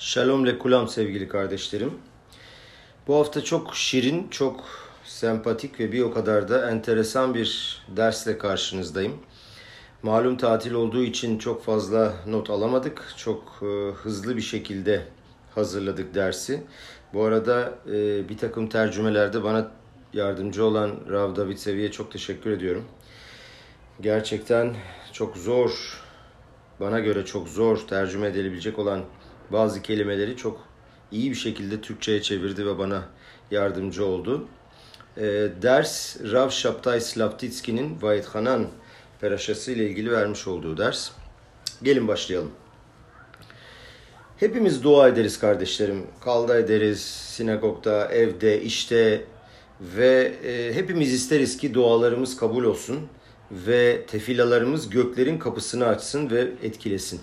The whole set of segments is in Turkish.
Shalom lekulam sevgili kardeşlerim. Bu hafta çok şirin, çok sempatik ve bir o kadar da enteresan bir dersle karşınızdayım. Malum tatil olduğu için çok fazla not alamadık. Çok e, hızlı bir şekilde hazırladık dersi. Bu arada e, bir takım tercümelerde bana yardımcı olan Rav David Seviye çok teşekkür ediyorum. Gerçekten çok zor, bana göre çok zor tercüme edilebilecek olan bazı kelimeleri çok iyi bir şekilde Türkçe'ye çevirdi ve bana yardımcı oldu. E, ders Rav Şaptay Slavtitski'nin Vahit Hanan peraşası ile ilgili vermiş olduğu ders. Gelin başlayalım. Hepimiz dua ederiz kardeşlerim. Kalda ederiz, sinagogda, evde, işte ve e, hepimiz isteriz ki dualarımız kabul olsun ve tefilalarımız göklerin kapısını açsın ve etkilesin.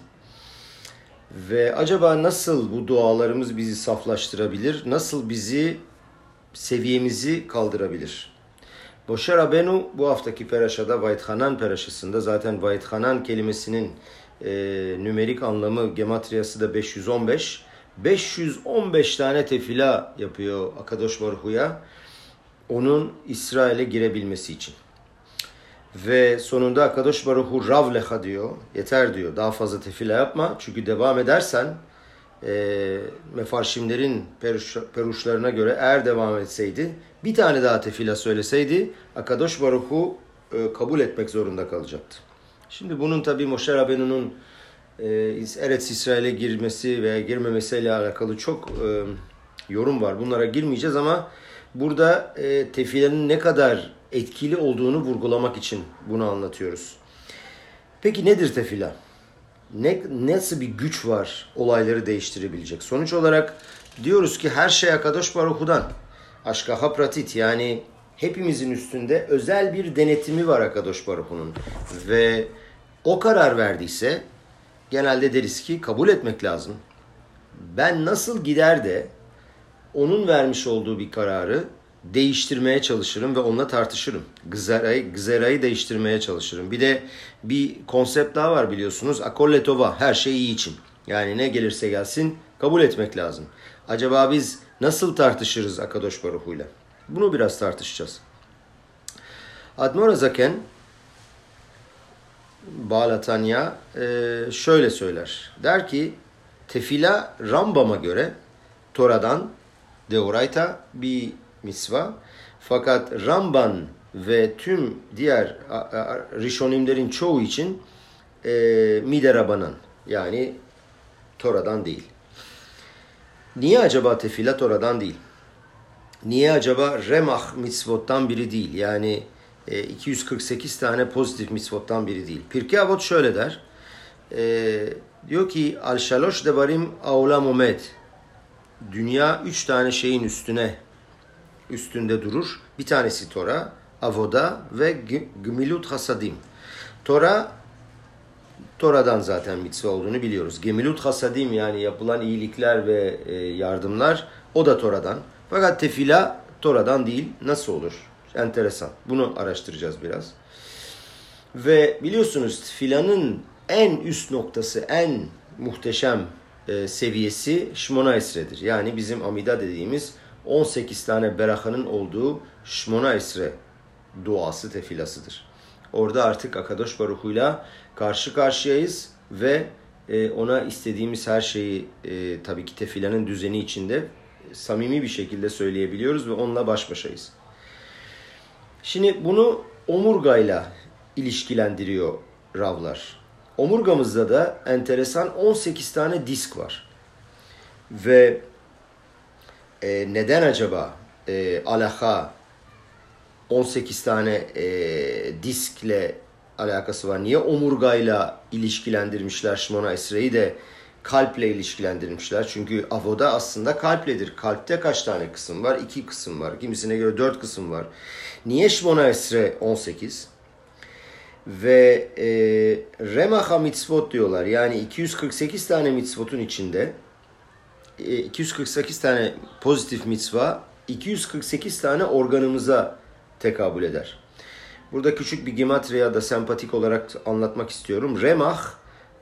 Ve acaba nasıl bu dualarımız bizi saflaştırabilir? Nasıl bizi seviyemizi kaldırabilir? Boşa Rabenu bu haftaki peraşada Vaythanan peraşasında zaten Vaythanan kelimesinin e, nümerik anlamı gematriyası da 515. 515 tane tefila yapıyor Akadosh Baruhu'ya onun İsrail'e girebilmesi için. Ve sonunda Akadosh Baruhu Rav leha diyor. Yeter diyor. Daha fazla tefila yapma. Çünkü devam edersen e, mefarşimlerin peruş, peruşlarına göre eğer devam etseydi bir tane daha tefila söyleseydi Akadosh Baruhu e, kabul etmek zorunda kalacaktı. Şimdi bunun tabi Moshe Rabenu'nun e, Eretz İsrail'e girmesi veya girmemesiyle alakalı çok e, yorum var. Bunlara girmeyeceğiz ama burada e, tefilenin ne kadar etkili olduğunu vurgulamak için bunu anlatıyoruz. Peki nedir tefila? Ne, nasıl bir güç var olayları değiştirebilecek? Sonuç olarak diyoruz ki her şey Akadosh Baruhu'dan. Aşka pratit yani hepimizin üstünde özel bir denetimi var Akadosh Baruhu'nun. Ve o karar verdiyse genelde deriz ki kabul etmek lazım. Ben nasıl gider de onun vermiş olduğu bir kararı değiştirmeye çalışırım ve onunla tartışırım. Gızerayı, gızerayı değiştirmeye çalışırım. Bir de bir konsept daha var biliyorsunuz. Akolletova her şey iyi için. Yani ne gelirse gelsin kabul etmek lazım. Acaba biz nasıl tartışırız Akadosh Baruhu'yla? Bunu biraz tartışacağız. Admor Azaken Balatanya şöyle söyler. Der ki tefila Rambam'a göre Tora'dan Deoraita bir misva. Fakat Ramban ve tüm diğer Rishonimlerin çoğu için e, Miderabanan yani Tora'dan değil. Niye acaba tefila Tora'dan değil? Niye acaba Remah mitzvottan biri değil? Yani e, 248 tane pozitif mitzvottan biri değil. Pirkei Avot şöyle der. E, diyor ki Al şalosh devarim aulam omed. Dünya üç tane şeyin üstüne üstünde durur. Bir tanesi Tora, Avoda ve Gemilut Hasadim. Tora, Tora'dan zaten mitzvah olduğunu biliyoruz. Gemilut Hasadim yani yapılan iyilikler ve e, yardımlar o da Tora'dan. Fakat tefila Tora'dan değil. Nasıl olur? Enteresan. Bunu araştıracağız biraz. Ve biliyorsunuz filanın en üst noktası, en muhteşem e, seviyesi Shmona Esre'dir. Yani bizim Amida dediğimiz 18 tane berakanın olduğu Şmona Esre duası tefilasıdır. Orada artık Akadosh Baruhu'yla karşı karşıyayız ve e, ona istediğimiz her şeyi e, tabii ki tefilanın düzeni içinde samimi bir şekilde söyleyebiliyoruz ve onunla baş başayız. Şimdi bunu omurgayla ilişkilendiriyor Ravlar. Omurgamızda da enteresan 18 tane disk var. Ve e, neden acaba e, alaha 18 tane e, diskle alakası var? Niye omurgayla ilişkilendirmişler Shmona Esre'yi de kalple ilişkilendirmişler? Çünkü avoda aslında kalpledir. Kalpte kaç tane kısım var? İki kısım var. Kimisine göre dört kısım var. Niye Shmona Esre 18? Ve e, Remaha mitzvot diyorlar. Yani 248 tane mitzvotun içinde 248 tane pozitif mitzva 248 tane organımıza tekabül eder. Burada küçük bir gematria da sempatik olarak anlatmak istiyorum. Remah,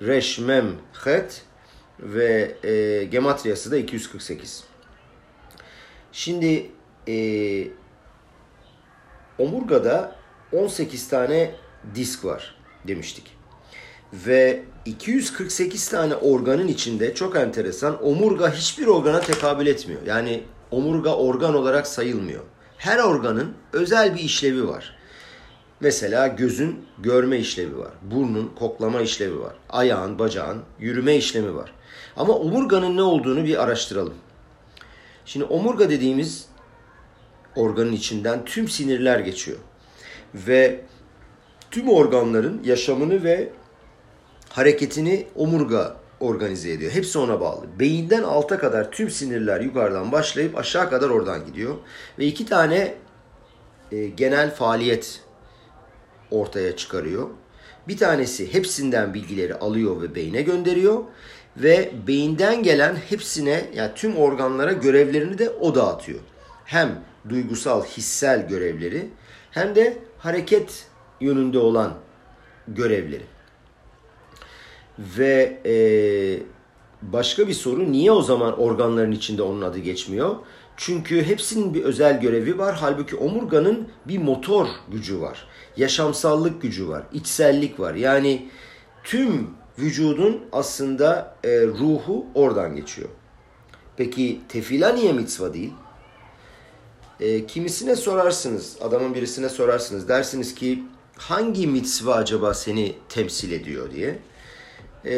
reş, mem, het ve e, gematriyası da 248. Şimdi e, omurgada 18 tane disk var demiştik. Ve 248 tane organın içinde çok enteresan omurga hiçbir organa tekabül etmiyor. Yani omurga organ olarak sayılmıyor. Her organın özel bir işlevi var. Mesela gözün görme işlevi var. Burnun koklama işlevi var. Ayağın, bacağın yürüme işlemi var. Ama omurganın ne olduğunu bir araştıralım. Şimdi omurga dediğimiz organın içinden tüm sinirler geçiyor. Ve tüm organların yaşamını ve hareketini omurga organize ediyor. Hepsi ona bağlı. Beyinden alta kadar tüm sinirler yukarıdan başlayıp aşağı kadar oradan gidiyor. Ve iki tane e, genel faaliyet ortaya çıkarıyor. Bir tanesi hepsinden bilgileri alıyor ve beyne gönderiyor ve beyinden gelen hepsine yani tüm organlara görevlerini de o dağıtıyor. Hem duygusal, hissel görevleri hem de hareket yönünde olan görevleri. Ve e, başka bir soru niye o zaman organların içinde onun adı geçmiyor? Çünkü hepsinin bir özel görevi var. Halbuki omurganın bir motor gücü var. Yaşamsallık gücü var. içsellik var. Yani tüm vücudun aslında e, ruhu oradan geçiyor. Peki tefila niye mitzva değil? E, kimisine sorarsınız, adamın birisine sorarsınız. Dersiniz ki hangi mitzva acaba seni temsil ediyor diye. E,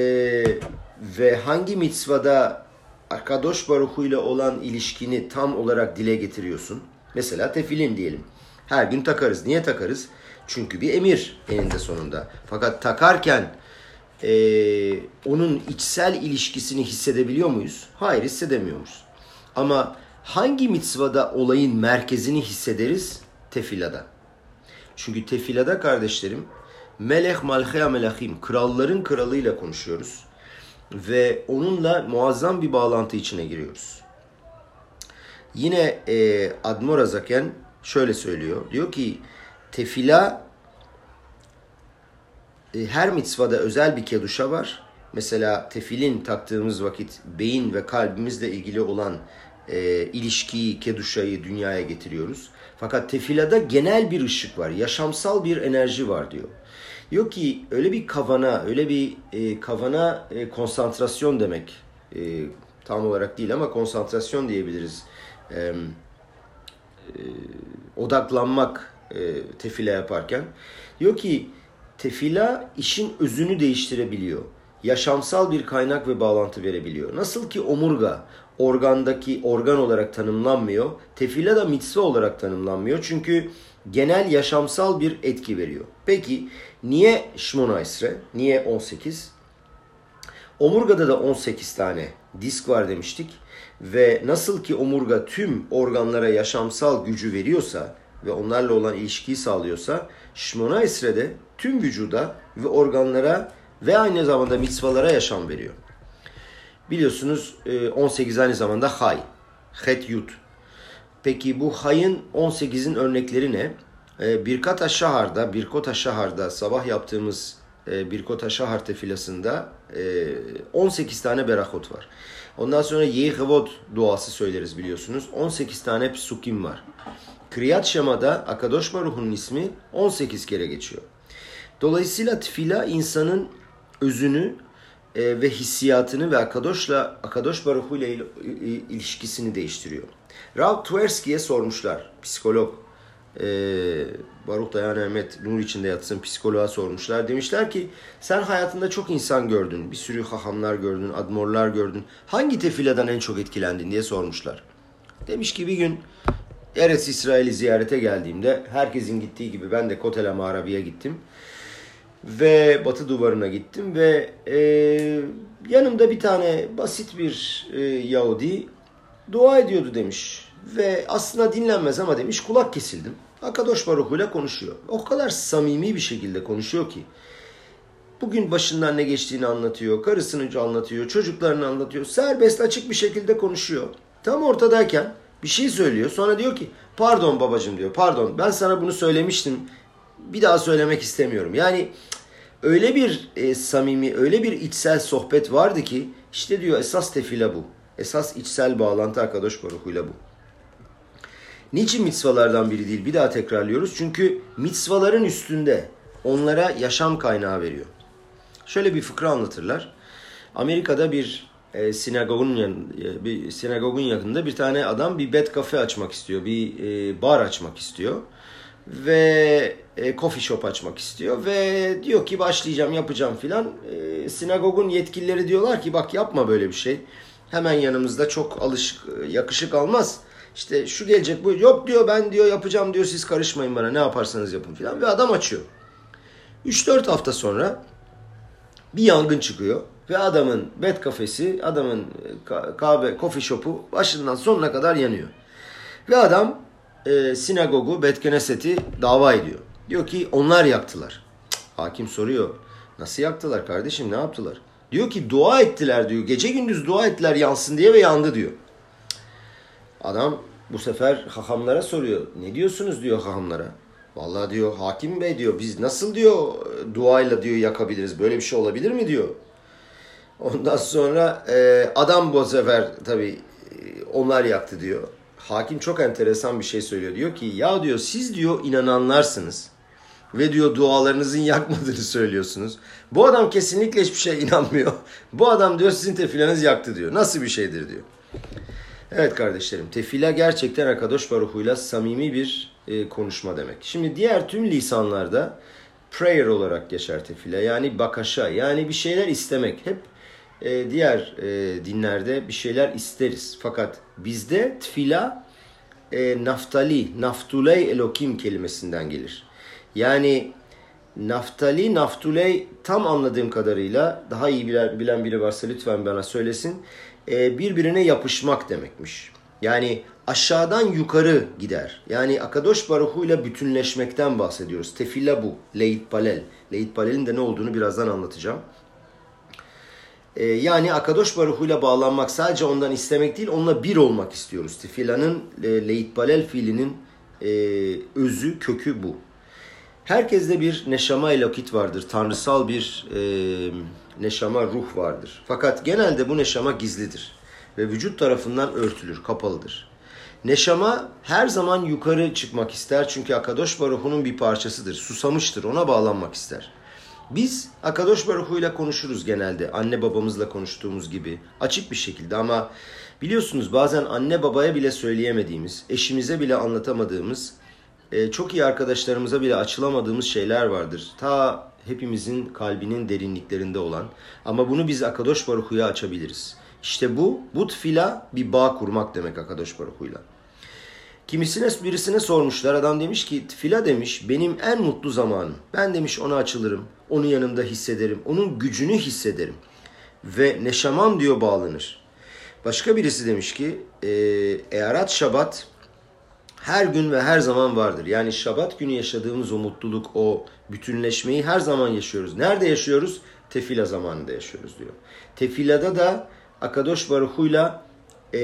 ve hangi mitzvada Akadosh Baruhu ile olan ilişkini tam olarak dile getiriyorsun? Mesela tefilin diyelim. Her gün takarız. Niye takarız? Çünkü bir emir eninde sonunda. Fakat takarken e, onun içsel ilişkisini hissedebiliyor muyuz? Hayır hissedemiyoruz. Ama hangi mitzvada olayın merkezini hissederiz? Tefilada. Çünkü tefilada kardeşlerim Melek Malchea Melachim kralların kralıyla konuşuyoruz. Ve onunla muazzam bir bağlantı içine giriyoruz. Yine e, Admor Azaken şöyle söylüyor. Diyor ki tefila e, her mitzvada özel bir keduşa var. Mesela tefilin taktığımız vakit beyin ve kalbimizle ilgili olan e, ilişkiyi, keduşayı dünyaya getiriyoruz. Fakat tefilada genel bir ışık var, yaşamsal bir enerji var diyor. Diyor ki öyle bir kavana, öyle bir e, kavana e, konsantrasyon demek. E, tam olarak değil ama konsantrasyon diyebiliriz. E, e, odaklanmak e, tefile yaparken. Diyor ki tefila işin özünü değiştirebiliyor. Yaşamsal bir kaynak ve bağlantı verebiliyor. Nasıl ki omurga organdaki organ olarak tanımlanmıyor. Tefila da mitzve olarak tanımlanmıyor. Çünkü genel yaşamsal bir etki veriyor. Peki niye Shmona Esre? Niye 18? Omurgada da 18 tane disk var demiştik. Ve nasıl ki omurga tüm organlara yaşamsal gücü veriyorsa ve onlarla olan ilişkiyi sağlıyorsa Shmona Esre'de tüm vücuda ve organlara ve aynı zamanda mitzvalara yaşam veriyor. Biliyorsunuz 18 e, aynı zamanda hay. Het yut. Peki bu hayın 18'in örnekleri ne? E, Birkat Aşahar'da, Birkot Aşahar'da sabah yaptığımız e, Birkot Aşahar tefilasında 18 tane berakot var. Ondan sonra Yehevot duası söyleriz biliyorsunuz. 18 tane psukim var. Kriyat Şema'da Akadosh Baruh'un ismi 18 kere geçiyor. Dolayısıyla tfila insanın özünü e, ve hissiyatını ve Akadosh'la Akadosh Baruhu ile ilişkisini değiştiriyor. Rav Tversky'ye sormuşlar, psikolog. E, Baruch Dayan Ahmet nur içinde yatsın psikoloğa sormuşlar. Demişler ki sen hayatında çok insan gördün. Bir sürü hahamlar gördün, admorlar gördün. Hangi tefiladan en çok etkilendin diye sormuşlar. Demiş ki bir gün Eretz İsrail'i ziyarete geldiğimde herkesin gittiği gibi ben de Kotel Maravi'ye gittim. Ve batı duvarına gittim ve e, yanımda bir tane basit bir e, Yahudi dua ediyordu demiş. Ve aslında dinlenmez ama demiş kulak kesildim. Akadosh Baruch ile konuşuyor. O kadar samimi bir şekilde konuşuyor ki. Bugün başından ne geçtiğini anlatıyor, karısını anlatıyor, çocuklarını anlatıyor. Serbest açık bir şekilde konuşuyor. Tam ortadayken bir şey söylüyor. Sonra diyor ki pardon babacım diyor. Pardon ben sana bunu söylemiştim. Bir daha söylemek istemiyorum. Yani öyle bir e, samimi, öyle bir içsel sohbet vardı ki İşte diyor esas tefila bu. Esas içsel bağlantı Akadosh Baruhu'yla bu. Niçin mitzvalardan biri değil? Bir daha tekrarlıyoruz. Çünkü mitzvaların üstünde onlara yaşam kaynağı veriyor. Şöyle bir fıkra anlatırlar. Amerika'da bir e, sinagogun yan, e, bir sinagogun yakında bir tane adam bir bed kafe açmak istiyor. Bir e, bar açmak istiyor. Ve e, coffee shop açmak istiyor ve diyor ki başlayacağım yapacağım filan. E, sinagogun yetkilileri diyorlar ki bak yapma böyle bir şey. Hemen yanımızda çok alışık yakışık almaz. İşte şu gelecek bu yok diyor ben diyor yapacağım diyor siz karışmayın bana ne yaparsanız yapın filan ve adam açıyor. 3-4 hafta sonra bir yangın çıkıyor ve adamın bed kafesi, adamın kahve, coffee shop'u başından sonuna kadar yanıyor. Ve adam e, sinagogu, Bet Knesset'i dava ediyor. Diyor ki onlar yaktılar. Hakim soruyor. Nasıl yaktılar kardeşim ne yaptılar? Diyor ki dua ettiler diyor. Gece gündüz dua ettiler yansın diye ve yandı diyor. Adam bu sefer hahamlara soruyor. Ne diyorsunuz diyor hahamlara. Vallahi diyor hakim bey diyor biz nasıl diyor duayla diyor yakabiliriz. Böyle bir şey olabilir mi diyor. Ondan sonra e, adam bu sefer tabii e, onlar yaktı diyor. Hakim çok enteresan bir şey söylüyor. Diyor ki ya diyor siz diyor inananlarsınız. Ve diyor dualarınızın yakmadığını söylüyorsunuz. Bu adam kesinlikle hiçbir şeye inanmıyor. Bu adam diyor sizin tefilanız yaktı diyor. Nasıl bir şeydir diyor. Evet kardeşlerim tefila gerçekten Akadosh Baruhu'yla samimi bir e, konuşma demek. Şimdi diğer tüm lisanlarda prayer olarak geçer tefila. Yani bakaşa yani bir şeyler istemek. Hep e, diğer e, dinlerde bir şeyler isteriz. Fakat bizde tefila e, naftali, naftuley elokim kelimesinden gelir. Yani naftali, naftuley tam anladığım kadarıyla daha iyi bilen biri varsa lütfen bana söylesin. E, birbirine yapışmak demekmiş. Yani aşağıdan yukarı gider. Yani Akadosh Baruhu ile bütünleşmekten bahsediyoruz. Tefila bu. Leit Palel. Leit Palel'in de ne olduğunu birazdan anlatacağım. Ee, yani Akadosh Baruhu ile bağlanmak sadece ondan istemek değil, onunla bir olmak istiyoruz. Tefila'nın e, Leit Palel fiilinin e, özü, kökü bu. Herkeste bir neşama elokit vardır. Tanrısal bir e, neşama ruh vardır. Fakat genelde bu neşama gizlidir. Ve vücut tarafından örtülür, kapalıdır. Neşama her zaman yukarı çıkmak ister. Çünkü Akadosh Baruhu'nun bir parçasıdır. Susamıştır, ona bağlanmak ister. Biz Akadosh Baruhu ile konuşuruz genelde. Anne babamızla konuştuğumuz gibi. Açık bir şekilde ama biliyorsunuz bazen anne babaya bile söyleyemediğimiz, eşimize bile anlatamadığımız e, çok iyi arkadaşlarımıza bile açılamadığımız şeyler vardır. Ta hepimizin kalbinin derinliklerinde olan. Ama bunu biz Akadosh Baruhu'ya açabiliriz. İşte bu, bu fila bir bağ kurmak demek Akadosh Baruhu'yla. Kimisine birisine sormuşlar. Adam demiş ki fila demiş benim en mutlu zamanım. Ben demiş ona açılırım. Onun yanında hissederim. Onun gücünü hissederim. Ve neşamam diyor bağlanır. Başka birisi demiş ki e, Earat Şabat her gün ve her zaman vardır. Yani Şabat günü yaşadığımız o mutluluk, o bütünleşmeyi her zaman yaşıyoruz. Nerede yaşıyoruz? Tefila zamanında yaşıyoruz diyor. Tefilada da Akadosh Baruhu'yla e,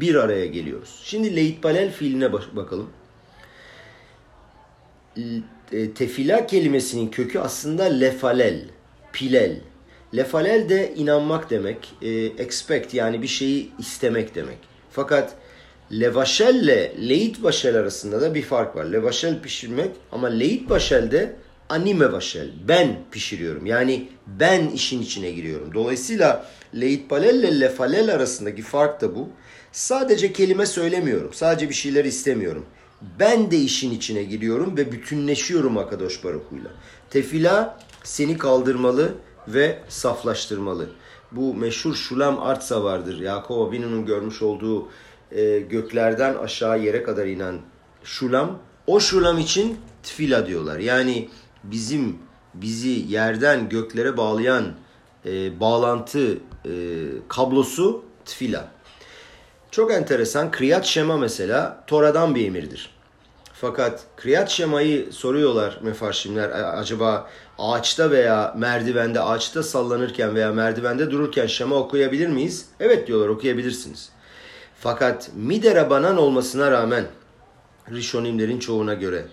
bir araya geliyoruz. Şimdi Leit Balel fiiline bakalım. E, tefila kelimesinin kökü aslında lefalel, pilel. Lefalel de inanmak demek, e, expect yani bir şeyi istemek demek. Fakat Levaşel ile leit başel arasında da bir fark var. Levaşel pişirmek ama leit başel de anime vaşel. Ben pişiriyorum. Yani ben işin içine giriyorum. Dolayısıyla leit palel ile lefalel arasındaki fark da bu. Sadece kelime söylemiyorum. Sadece bir şeyler istemiyorum. Ben de işin içine giriyorum ve bütünleşiyorum Akadosh Baruhu'yla. Tefila seni kaldırmalı ve saflaştırmalı. Bu meşhur Şulam Artsa vardır. Yakov Avinu'nun görmüş olduğu e, göklerden aşağı yere kadar inen şulam. O şulam için tfila diyorlar. Yani bizim bizi yerden göklere bağlayan e, bağlantı e, kablosu tfila. Çok enteresan. Kriyat Şema mesela Tora'dan bir emirdir. Fakat Kriyat Şema'yı soruyorlar mefarşimler. Acaba ağaçta veya merdivende, ağaçta sallanırken veya merdivende dururken Şema okuyabilir miyiz? Evet diyorlar okuyabilirsiniz. Fakat midera banan olmasına rağmen Rishonimlerin çoğuna göre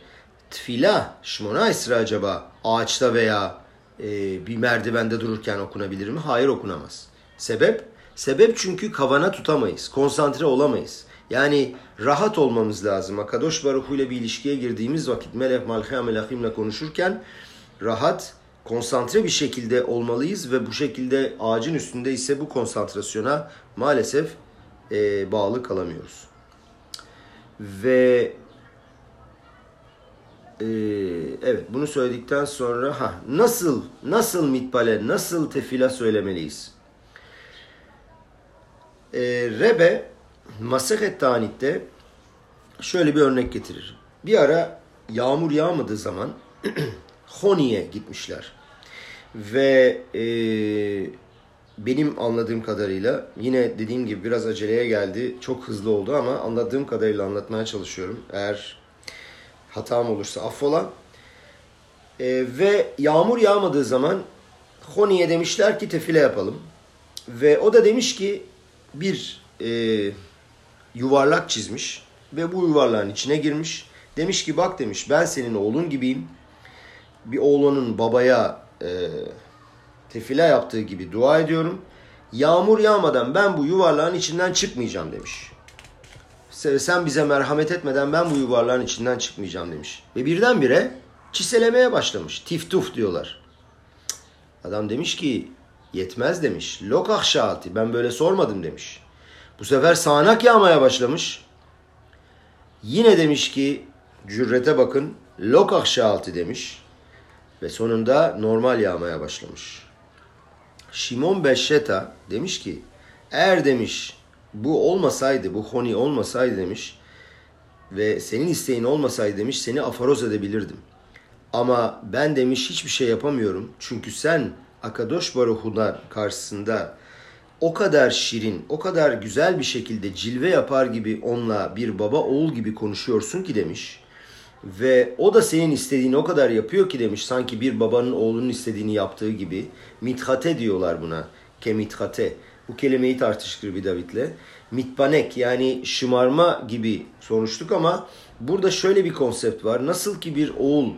tfila, şmona isra acaba ağaçta veya e, bir merdivende dururken okunabilir mi? Hayır okunamaz. Sebep Sebep çünkü kavana tutamayız, konsantre olamayız. Yani rahat olmamız lazım. Akadosh Baruhu ile bir ilişkiye girdiğimiz vakit Melek Malchea Melachim'le konuşurken rahat, konsantre bir şekilde olmalıyız ve bu şekilde ağacın üstünde ise bu konsantrasyona maalesef e, bağlı kalamıyoruz. Ve e, evet bunu söyledikten sonra ha nasıl nasıl mitbale nasıl tefila söylemeliyiz? E, Rebe Masehet Tanit'te şöyle bir örnek getirir. Bir ara yağmur yağmadığı zaman Honi'ye gitmişler. Ve e, benim anladığım kadarıyla yine dediğim gibi biraz aceleye geldi. Çok hızlı oldu ama anladığım kadarıyla anlatmaya çalışıyorum. Eğer hatam olursa affola. E, ve yağmur yağmadığı zaman Honi'ye demişler ki tefile yapalım. Ve o da demiş ki bir e, yuvarlak çizmiş ve bu yuvarlağın içine girmiş. Demiş ki bak demiş ben senin oğlun gibiyim. Bir oğlunun babaya e, tefila yaptığı gibi dua ediyorum. Yağmur yağmadan ben bu yuvarlağın içinden çıkmayacağım demiş. Sen bize merhamet etmeden ben bu yuvarlağın içinden çıkmayacağım demiş. Ve birdenbire çiselemeye başlamış. Tiftuf diyorlar. Adam demiş ki yetmez demiş. Lokah şaati ben böyle sormadım demiş. Bu sefer sağanak yağmaya başlamış. Yine demiş ki cürrete bakın lokah şaati demiş. Ve sonunda normal yağmaya başlamış. Şimon Beşşeta demiş ki eğer demiş bu olmasaydı, bu honi olmasaydı demiş ve senin isteğin olmasaydı demiş seni afaroz edebilirdim. Ama ben demiş hiçbir şey yapamıyorum. Çünkü sen Akadosh Baruhu'na karşısında o kadar şirin, o kadar güzel bir şekilde cilve yapar gibi onunla bir baba oğul gibi konuşuyorsun ki demiş. Ve o da senin istediğini o kadar yapıyor ki demiş sanki bir babanın oğlunun istediğini yaptığı gibi. Mithate diyorlar buna. Kemithate. Bu kelimeyi tartıştık bir David'le. Mitbanek yani şımarma gibi sormuştuk ama burada şöyle bir konsept var. Nasıl ki bir oğul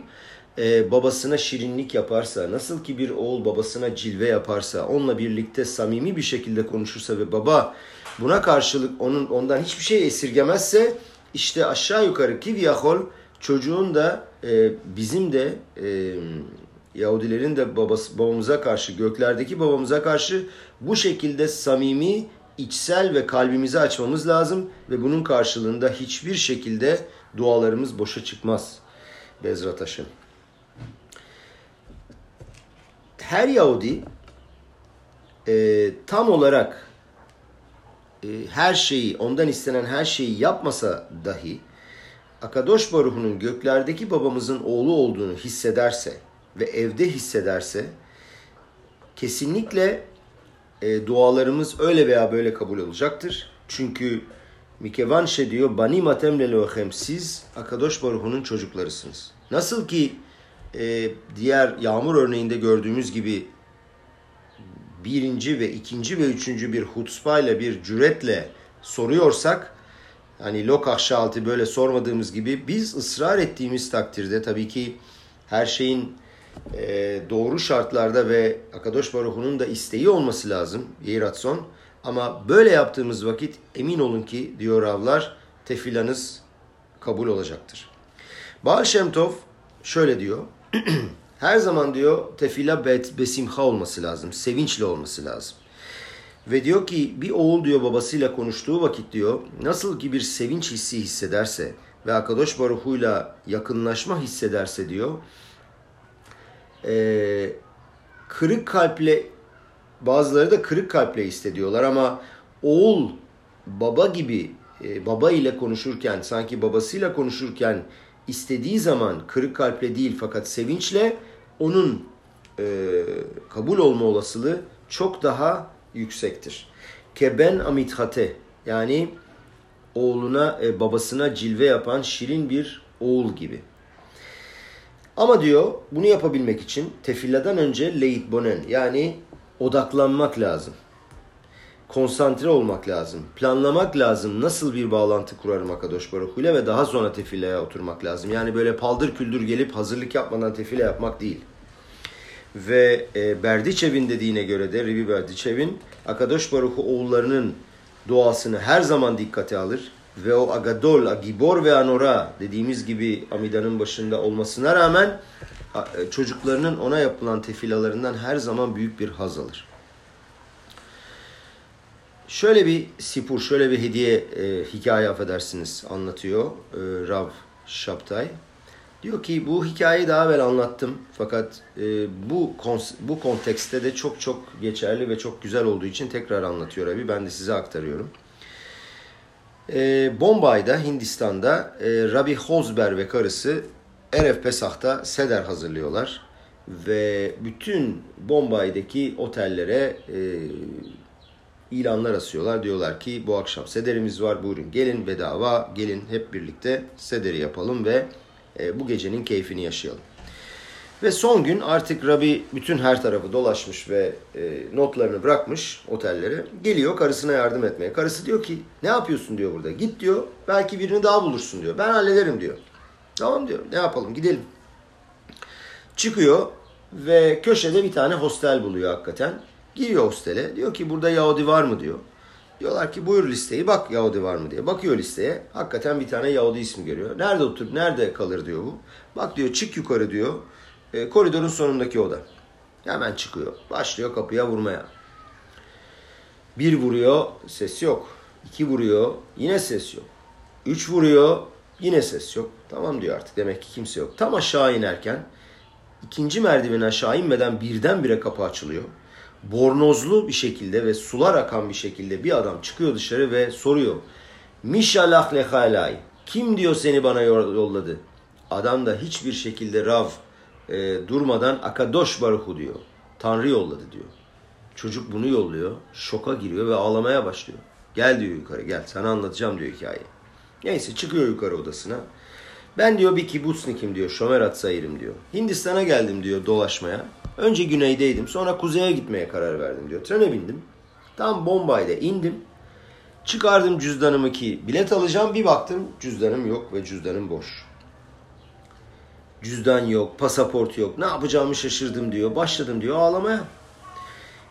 e, babasına şirinlik yaparsa, nasıl ki bir oğul babasına cilve yaparsa, onunla birlikte samimi bir şekilde konuşursa ve baba buna karşılık onun ondan hiçbir şey esirgemezse işte aşağı yukarı kivyahol çocuğun da e, bizim de e, Yahudilerin de babası, babamıza karşı, göklerdeki babamıza karşı bu şekilde samimi, içsel ve kalbimizi açmamız lazım ve bunun karşılığında hiçbir şekilde dualarımız boşa çıkmaz. Bezrat Hashem. Her Yahudi e, tam olarak e, her şeyi, ondan istenen her şeyi yapmasa dahi Akadosh Baruhu'nun göklerdeki babamızın oğlu olduğunu hissederse ve evde hissederse kesinlikle e, dualarımız öyle veya böyle kabul olacaktır. Çünkü Mikevanşe diyor bani matemle siz Akadosh Baruhu'nun çocuklarısınız. Nasıl ki e, diğer yağmur örneğinde gördüğümüz gibi birinci ve ikinci ve üçüncü bir hutzpayla bir cüretle soruyorsak hani lokah şaltı böyle sormadığımız gibi biz ısrar ettiğimiz takdirde tabii ki her şeyin e, doğru şartlarda ve Akadosh Baruhu'nun da isteği olması lazım. Yeratson. Ama böyle yaptığımız vakit emin olun ki diyor Ravlar tefilanız kabul olacaktır. Baal Shem Tov şöyle diyor. Her zaman diyor tefila bet besimha olması lazım. Sevinçli olması lazım. Ve diyor ki bir oğul diyor babasıyla konuştuğu vakit diyor nasıl ki bir sevinç hissi hissederse ve Akadosh Baruhu'yla yakınlaşma hissederse diyor e, kırık kalple bazıları da kırık kalple hissediyorlar ama oğul baba gibi e, baba ile konuşurken sanki babasıyla konuşurken istediği zaman kırık kalple değil fakat sevinçle onun e, kabul olma olasılığı çok daha yüksektir. Keben amithate yani oğluna e, babasına cilve yapan şirin bir oğul gibi. Ama diyor bunu yapabilmek için tefilladan önce leit bonen yani odaklanmak lazım. Konsantre olmak lazım. Planlamak lazım. Nasıl bir bağlantı kurarım Akadosh Baruch ile ve daha sonra tefilaya oturmak lazım. Yani böyle paldır küldür gelip hazırlık yapmadan tefile yapmak değil. Ve e, Berdiçev'in dediğine göre de Ribi Berdiçev'in Akadosh Baruch'u oğullarının doğasını her zaman dikkate alır. Ve o Agadol, Agibor ve Anora dediğimiz gibi Amida'nın başında olmasına rağmen e, çocuklarının ona yapılan tefilalarından her zaman büyük bir haz alır. Şöyle bir sipur, şöyle bir hediye e, hikaye affedersiniz anlatıyor e, Rav Şaptay. Diyor ki bu hikayeyi daha evvel anlattım fakat e, bu bu kontekste de çok çok geçerli ve çok güzel olduğu için tekrar anlatıyor abi. Ben de size aktarıyorum. E, Bombay'da Hindistan'da e, Rabbi Hozber ve karısı Erev Pesah'ta seder hazırlıyorlar ve bütün Bombay'daki otellere e, ilanlar asıyorlar. Diyorlar ki bu akşam sederimiz var buyurun gelin bedava gelin hep birlikte sederi yapalım ve e, bu gecenin keyfini yaşayalım. Ve son gün artık Rabbi bütün her tarafı dolaşmış ve e, notlarını bırakmış otellere. Geliyor karısına yardım etmeye. Karısı diyor ki ne yapıyorsun diyor burada. Git diyor belki birini daha bulursun diyor. Ben hallederim diyor. Tamam diyor ne yapalım gidelim. Çıkıyor ve köşede bir tane hostel buluyor hakikaten. Giriyor hostele. Diyor ki burada Yahudi var mı diyor. Diyorlar ki buyur listeyi bak Yahudi var mı diye. Bakıyor listeye. Hakikaten bir tane Yahudi ismi görüyor. Nerede otur, nerede kalır diyor bu. Bak diyor çık yukarı diyor. E, koridorun sonundaki oda. Hemen çıkıyor. Başlıyor kapıya vurmaya. Bir vuruyor, ses yok. İki vuruyor, yine ses yok. Üç vuruyor, yine ses yok. Tamam diyor artık demek ki kimse yok. Tam aşağı inerken ikinci merdivene aşağı inmeden birdenbire kapı açılıyor bornozlu bir şekilde ve sular akan bir şekilde bir adam çıkıyor dışarı ve soruyor. Mişallah lehalay. Kim diyor seni bana yolladı? Adam da hiçbir şekilde Rav e, durmadan Akadosh Baruhu diyor. Tanrı yolladı diyor. Çocuk bunu yolluyor. Şoka giriyor ve ağlamaya başlıyor. Gel diyor yukarı gel sana anlatacağım diyor hikayeyi. Neyse çıkıyor yukarı odasına. Ben diyor bir kibutsnikim diyor. Şomerat sayırım diyor. Hindistan'a geldim diyor dolaşmaya. Önce güneydeydim sonra kuzeye gitmeye karar verdim diyor. Trene bindim. Tam Bombay'da indim. Çıkardım cüzdanımı ki bilet alacağım. Bir baktım cüzdanım yok ve cüzdanım boş. Cüzdan yok, pasaport yok. Ne yapacağımı şaşırdım diyor. Başladım diyor ağlamaya.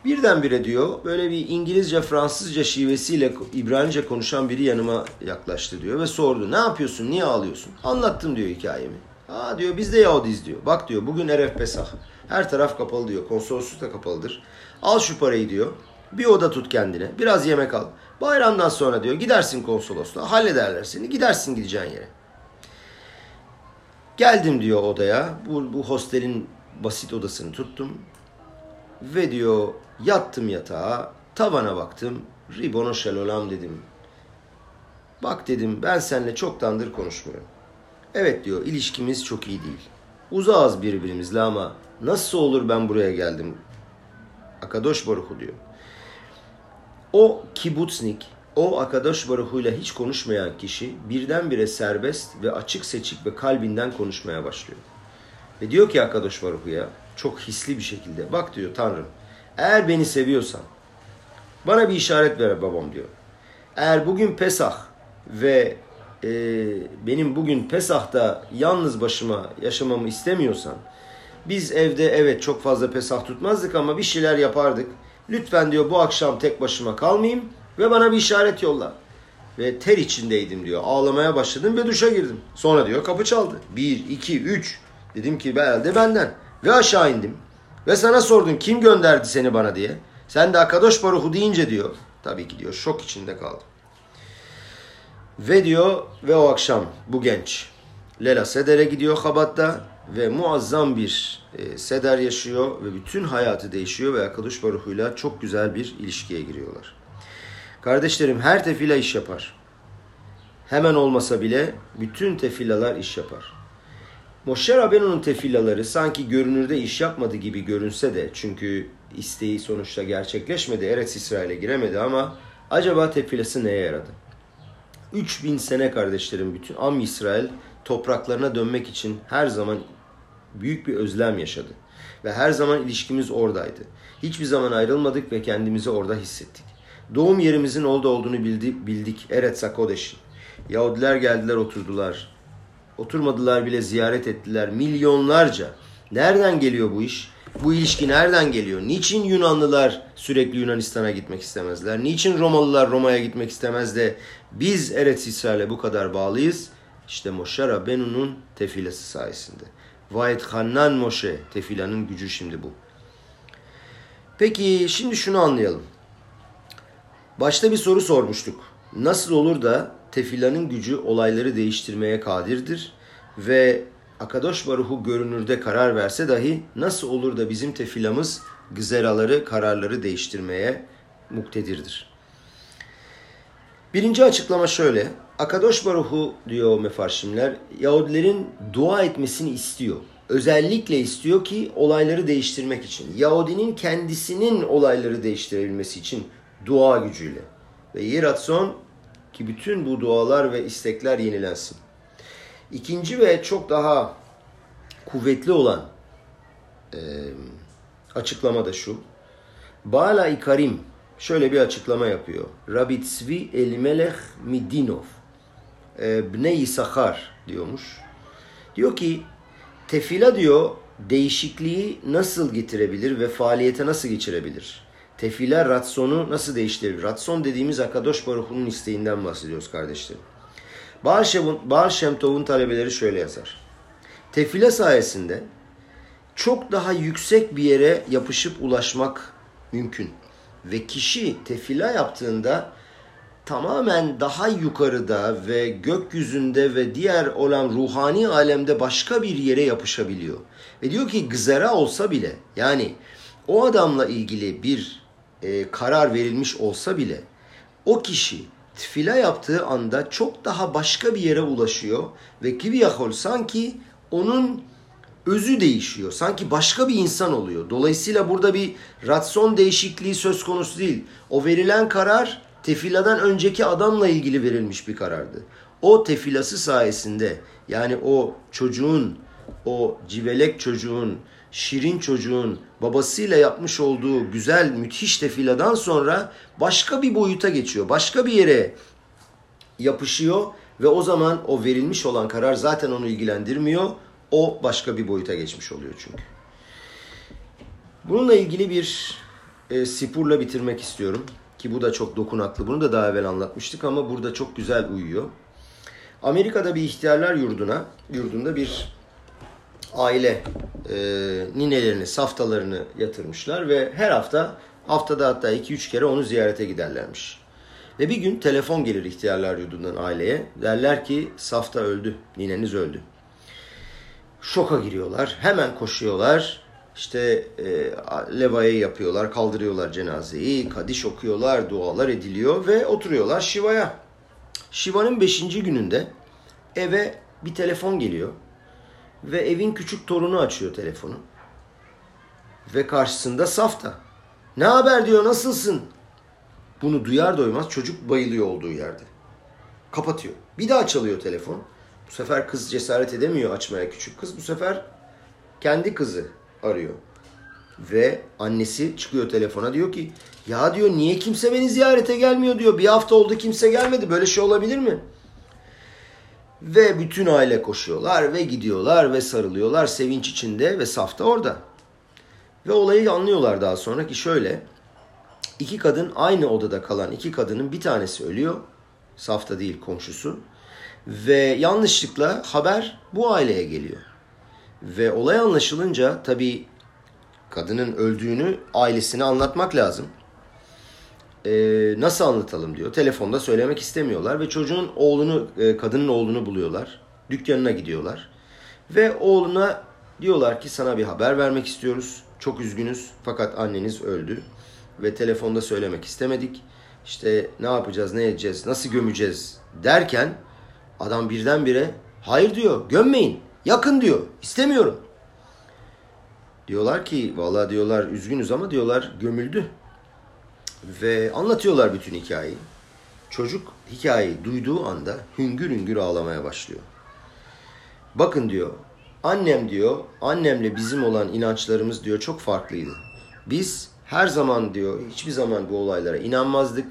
Birdenbire diyor böyle bir İngilizce, Fransızca şivesiyle İbranice konuşan biri yanıma yaklaştı diyor ve sordu. Ne yapıyorsun, niye ağlıyorsun? Anlattım diyor hikayemi. Aa diyor biz de Yahudiyiz diyor. Bak diyor bugün Eref Pesah. Her taraf kapalı diyor. Konsolosluk da kapalıdır. Al şu parayı diyor. Bir oda tut kendine. Biraz yemek al. Bayramdan sonra diyor gidersin konsolosluğa. Hallederler seni. Gidersin gideceğin yere. Geldim diyor odaya. Bu, bu hostelin basit odasını tuttum. Ve diyor yattım yatağa. Tavana baktım. Ribono şelolam dedim. Bak dedim ben seninle çoktandır konuşmuyorum. Evet diyor ilişkimiz çok iyi değil. Uzağız birbirimizle ama nasıl olur ben buraya geldim? Akadosh Baruhu diyor. O kibutsnik, o Akadosh ile hiç konuşmayan kişi birdenbire serbest ve açık seçik ve kalbinden konuşmaya başlıyor. Ve diyor ki Akadosh Baruhu'ya çok hisli bir şekilde bak diyor Tanrım eğer beni seviyorsan bana bir işaret ver babam diyor. Eğer bugün Pesah ve e, benim bugün Pesah'ta yalnız başıma yaşamamı istemiyorsan biz evde evet çok fazla Pesah tutmazdık ama bir şeyler yapardık. Lütfen diyor bu akşam tek başıma kalmayayım ve bana bir işaret yolla. Ve ter içindeydim diyor. Ağlamaya başladım ve duşa girdim. Sonra diyor kapı çaldı. Bir, iki, üç. Dedim ki herhalde benden. Ve aşağı indim. Ve sana sordum kim gönderdi seni bana diye. Sen de Akadosh Baruhu deyince diyor. Tabii ki diyor şok içinde kaldım. Ve diyor ve o akşam bu genç Lela Seder'e gidiyor Habat'ta ve muazzam bir e, Seder yaşıyor ve bütün hayatı değişiyor ve Akadosh Baruhu'yla çok güzel bir ilişkiye giriyorlar. Kardeşlerim her tefila iş yapar. Hemen olmasa bile bütün tefilalar iş yapar. Moshe Rabenu'nun tefilaları sanki görünürde iş yapmadı gibi görünse de çünkü isteği sonuçta gerçekleşmedi. Eretz İsrail'e giremedi ama acaba tefilası neye yaradı? 3000 sene kardeşlerim bütün Am İsrail topraklarına dönmek için her zaman büyük bir özlem yaşadı. Ve her zaman ilişkimiz oradaydı. Hiçbir zaman ayrılmadık ve kendimizi orada hissettik. Doğum yerimizin orada olduğunu bildi, bildik. Eret Sakodeş'in. Yahudiler geldiler oturdular. Oturmadılar bile ziyaret ettiler. Milyonlarca. Nereden geliyor bu iş? Bu ilişki nereden geliyor? Niçin Yunanlılar sürekli Yunanistan'a gitmek istemezler? Niçin Romalılar Roma'ya gitmek istemez de biz Eretz İsrail'e bu kadar bağlıyız? İşte Moshe Rabbenu'nun tefilası sayesinde. Vayet Hannan Moshe. Tefilanın gücü şimdi bu. Peki şimdi şunu anlayalım. Başta bir soru sormuştuk. Nasıl olur da tefilanın gücü olayları değiştirmeye kadirdir ve Akadosh Baruhu görünürde karar verse dahi nasıl olur da bizim tefilamız gızeraları, kararları değiştirmeye muktedirdir. Birinci açıklama şöyle. Akadosh Baruhu diyor mefarşimler, Yahudilerin dua etmesini istiyor. Özellikle istiyor ki olayları değiştirmek için. Yahudinin kendisinin olayları değiştirebilmesi için dua gücüyle. Ve Yiratson ki bütün bu dualar ve istekler yenilensin. İkinci ve çok daha kuvvetli olan e, açıklama da şu. Bala İkarim şöyle bir açıklama yapıyor. Rabbi Tzvi Elimelech Midinov e, Bne Yisachar diyormuş. Diyor ki tefila diyor değişikliği nasıl getirebilir ve faaliyete nasıl geçirebilir? Tefila ratsonu nasıl değiştirebilir? Ratson dediğimiz Akadosh Baruch'un isteğinden bahsediyoruz kardeşlerim. Baal Shem talebeleri şöyle yazar. Tefile sayesinde çok daha yüksek bir yere yapışıp ulaşmak mümkün. Ve kişi tefila yaptığında tamamen daha yukarıda ve gökyüzünde ve diğer olan ruhani alemde başka bir yere yapışabiliyor. Ve diyor ki gızera olsa bile yani o adamla ilgili bir e, karar verilmiş olsa bile o kişi tfila yaptığı anda çok daha başka bir yere ulaşıyor ve kiviyahol sanki onun özü değişiyor. Sanki başka bir insan oluyor. Dolayısıyla burada bir ratson değişikliği söz konusu değil. O verilen karar tefiladan önceki adamla ilgili verilmiş bir karardı. O tefilası sayesinde yani o çocuğun, o civelek çocuğun, şirin çocuğun babasıyla yapmış olduğu güzel, müthiş tefiladan sonra başka bir boyuta geçiyor. Başka bir yere yapışıyor ve o zaman o verilmiş olan karar zaten onu ilgilendirmiyor. O başka bir boyuta geçmiş oluyor çünkü. Bununla ilgili bir e, sipurla bitirmek istiyorum. Ki bu da çok dokunaklı. Bunu da daha evvel anlatmıştık ama burada çok güzel uyuyor. Amerika'da bir ihtiyarlar yurduna, yurdunda bir aile e, ninelerini, saftalarını yatırmışlar ve her hafta haftada hatta 2-3 kere onu ziyarete giderlermiş. Ve bir gün telefon gelir ihtiyarlar yurdundan aileye. Derler ki safta öldü, nineniz öldü. Şoka giriyorlar, hemen koşuyorlar. İşte e, levayı yapıyorlar, kaldırıyorlar cenazeyi, kadiş okuyorlar, dualar ediliyor ve oturuyorlar Şiva'ya. Şiva'nın beşinci gününde eve bir telefon geliyor ve evin küçük torunu açıyor telefonu. Ve karşısında Safta. Ne haber diyor, nasılsın? Bunu duyar doymaz çocuk bayılıyor olduğu yerde. Kapatıyor. Bir daha çalıyor telefon. Bu sefer kız cesaret edemiyor açmaya küçük kız. Bu sefer kendi kızı arıyor. Ve annesi çıkıyor telefona diyor ki ya diyor niye kimse beni ziyarete gelmiyor diyor. Bir hafta oldu kimse gelmedi. Böyle şey olabilir mi? Ve bütün aile koşuyorlar ve gidiyorlar ve sarılıyorlar sevinç içinde ve safta orada. Ve olayı anlıyorlar daha sonra ki şöyle iki kadın aynı odada kalan iki kadının bir tanesi ölüyor. Safta değil komşusu. Ve yanlışlıkla haber bu aileye geliyor. Ve olay anlaşılınca tabii kadının öldüğünü ailesine anlatmak lazım. Ee, nasıl anlatalım diyor. Telefonda söylemek istemiyorlar ve çocuğun oğlunu, e, kadının oğlunu buluyorlar. Dükkanına gidiyorlar. Ve oğluna diyorlar ki sana bir haber vermek istiyoruz. Çok üzgünüz fakat anneniz öldü ve telefonda söylemek istemedik. İşte ne yapacağız, ne edeceğiz, nasıl gömeceğiz derken adam birdenbire hayır diyor gömmeyin yakın diyor istemiyorum. Diyorlar ki valla diyorlar üzgünüz ama diyorlar gömüldü. Ve anlatıyorlar bütün hikayeyi. Çocuk hikayeyi duyduğu anda hüngür hüngür ağlamaya başlıyor. Bakın diyor annem diyor annemle bizim olan inançlarımız diyor çok farklıydı. Biz her zaman diyor hiçbir zaman bu olaylara inanmazdık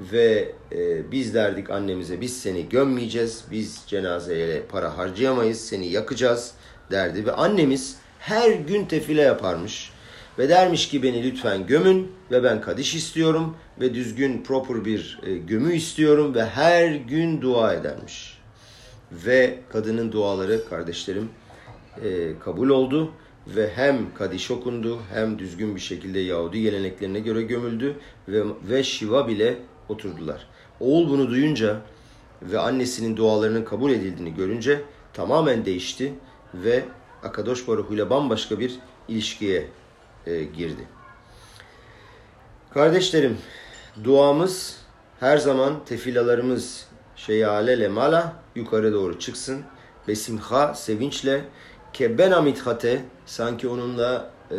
ve e, biz derdik annemize biz seni gömmeyeceğiz, biz cenazeye para harcayamayız, seni yakacağız derdi ve annemiz her gün tefile yaparmış ve dermiş ki beni lütfen gömün ve ben kadiş istiyorum ve düzgün proper bir e, gömü istiyorum ve her gün dua edermiş. Ve kadının duaları kardeşlerim e, kabul oldu ve hem kadiş okundu hem düzgün bir şekilde Yahudi geleneklerine göre gömüldü ve, ve şiva bile oturdular. Oğul bunu duyunca ve annesinin dualarının kabul edildiğini görünce tamamen değişti ve Akadosh Baruch ile bambaşka bir ilişkiye e, girdi. Kardeşlerim, duamız her zaman tefilalarımız şeyale mala yukarı doğru çıksın. Besimha sevinçle ke ben amithate sanki onunla e,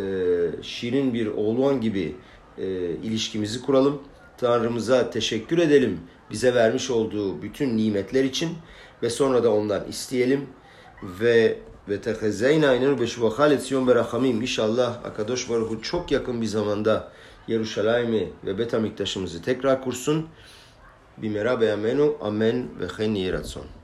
şirin bir oğluan gibi e, ilişkimizi kuralım. Tanrımıza teşekkür edelim bize vermiş olduğu bütün nimetler için ve sonra da ondan isteyelim ve ve tehezeyna inenu beşuvahal etziyon berahamim. İnşallah Akadosh Baruhu çok yakın bir zamanda Yeruşalayim'i ve Bet Amiktaş'ımızı tekrar kursun. Bimera beyamenu amen ve chen yeratzon.